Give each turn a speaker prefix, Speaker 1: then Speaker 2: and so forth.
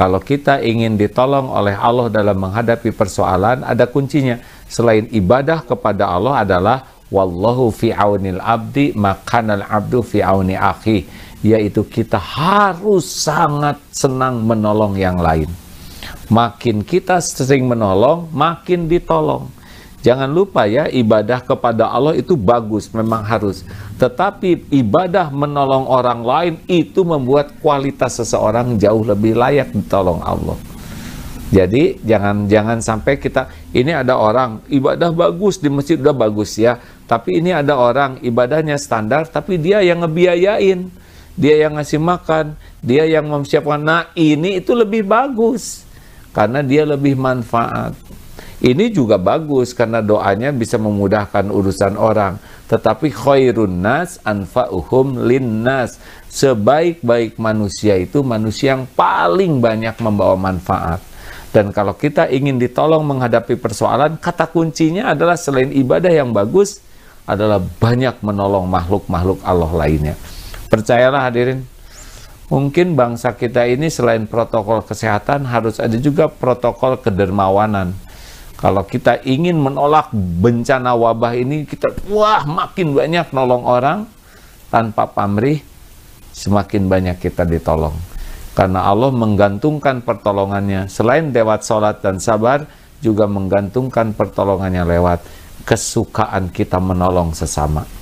Speaker 1: Kalau kita ingin ditolong oleh Allah dalam menghadapi persoalan, ada kuncinya. Selain ibadah kepada Allah adalah wallahu fi aunil abdi makanal abdu fi auni akhi yaitu kita harus sangat senang menolong yang lain. Makin kita sering menolong, makin ditolong. Jangan lupa ya, ibadah kepada Allah itu bagus, memang harus. Tetapi ibadah menolong orang lain itu membuat kualitas seseorang jauh lebih layak ditolong Allah. Jadi jangan jangan sampai kita ini ada orang ibadah bagus di masjid udah bagus ya, tapi ini ada orang ibadahnya standar tapi dia yang ngebiayain, dia yang ngasih makan, dia yang mempersiapkan. Nah, ini itu lebih bagus karena dia lebih manfaat. Ini juga bagus karena doanya bisa memudahkan urusan orang. Tetapi khairun nas anfa'uhum linnas. Sebaik-baik manusia itu manusia yang paling banyak membawa manfaat. Dan kalau kita ingin ditolong menghadapi persoalan, kata kuncinya adalah selain ibadah yang bagus, adalah banyak menolong makhluk-makhluk Allah lainnya. Percayalah hadirin, mungkin bangsa kita ini selain protokol kesehatan harus ada juga protokol kedermawanan kalau kita ingin menolak bencana wabah ini, kita wah makin banyak nolong orang tanpa pamrih, semakin banyak kita ditolong. Karena Allah menggantungkan pertolongannya selain lewat sholat dan sabar, juga menggantungkan pertolongannya lewat kesukaan kita menolong sesama.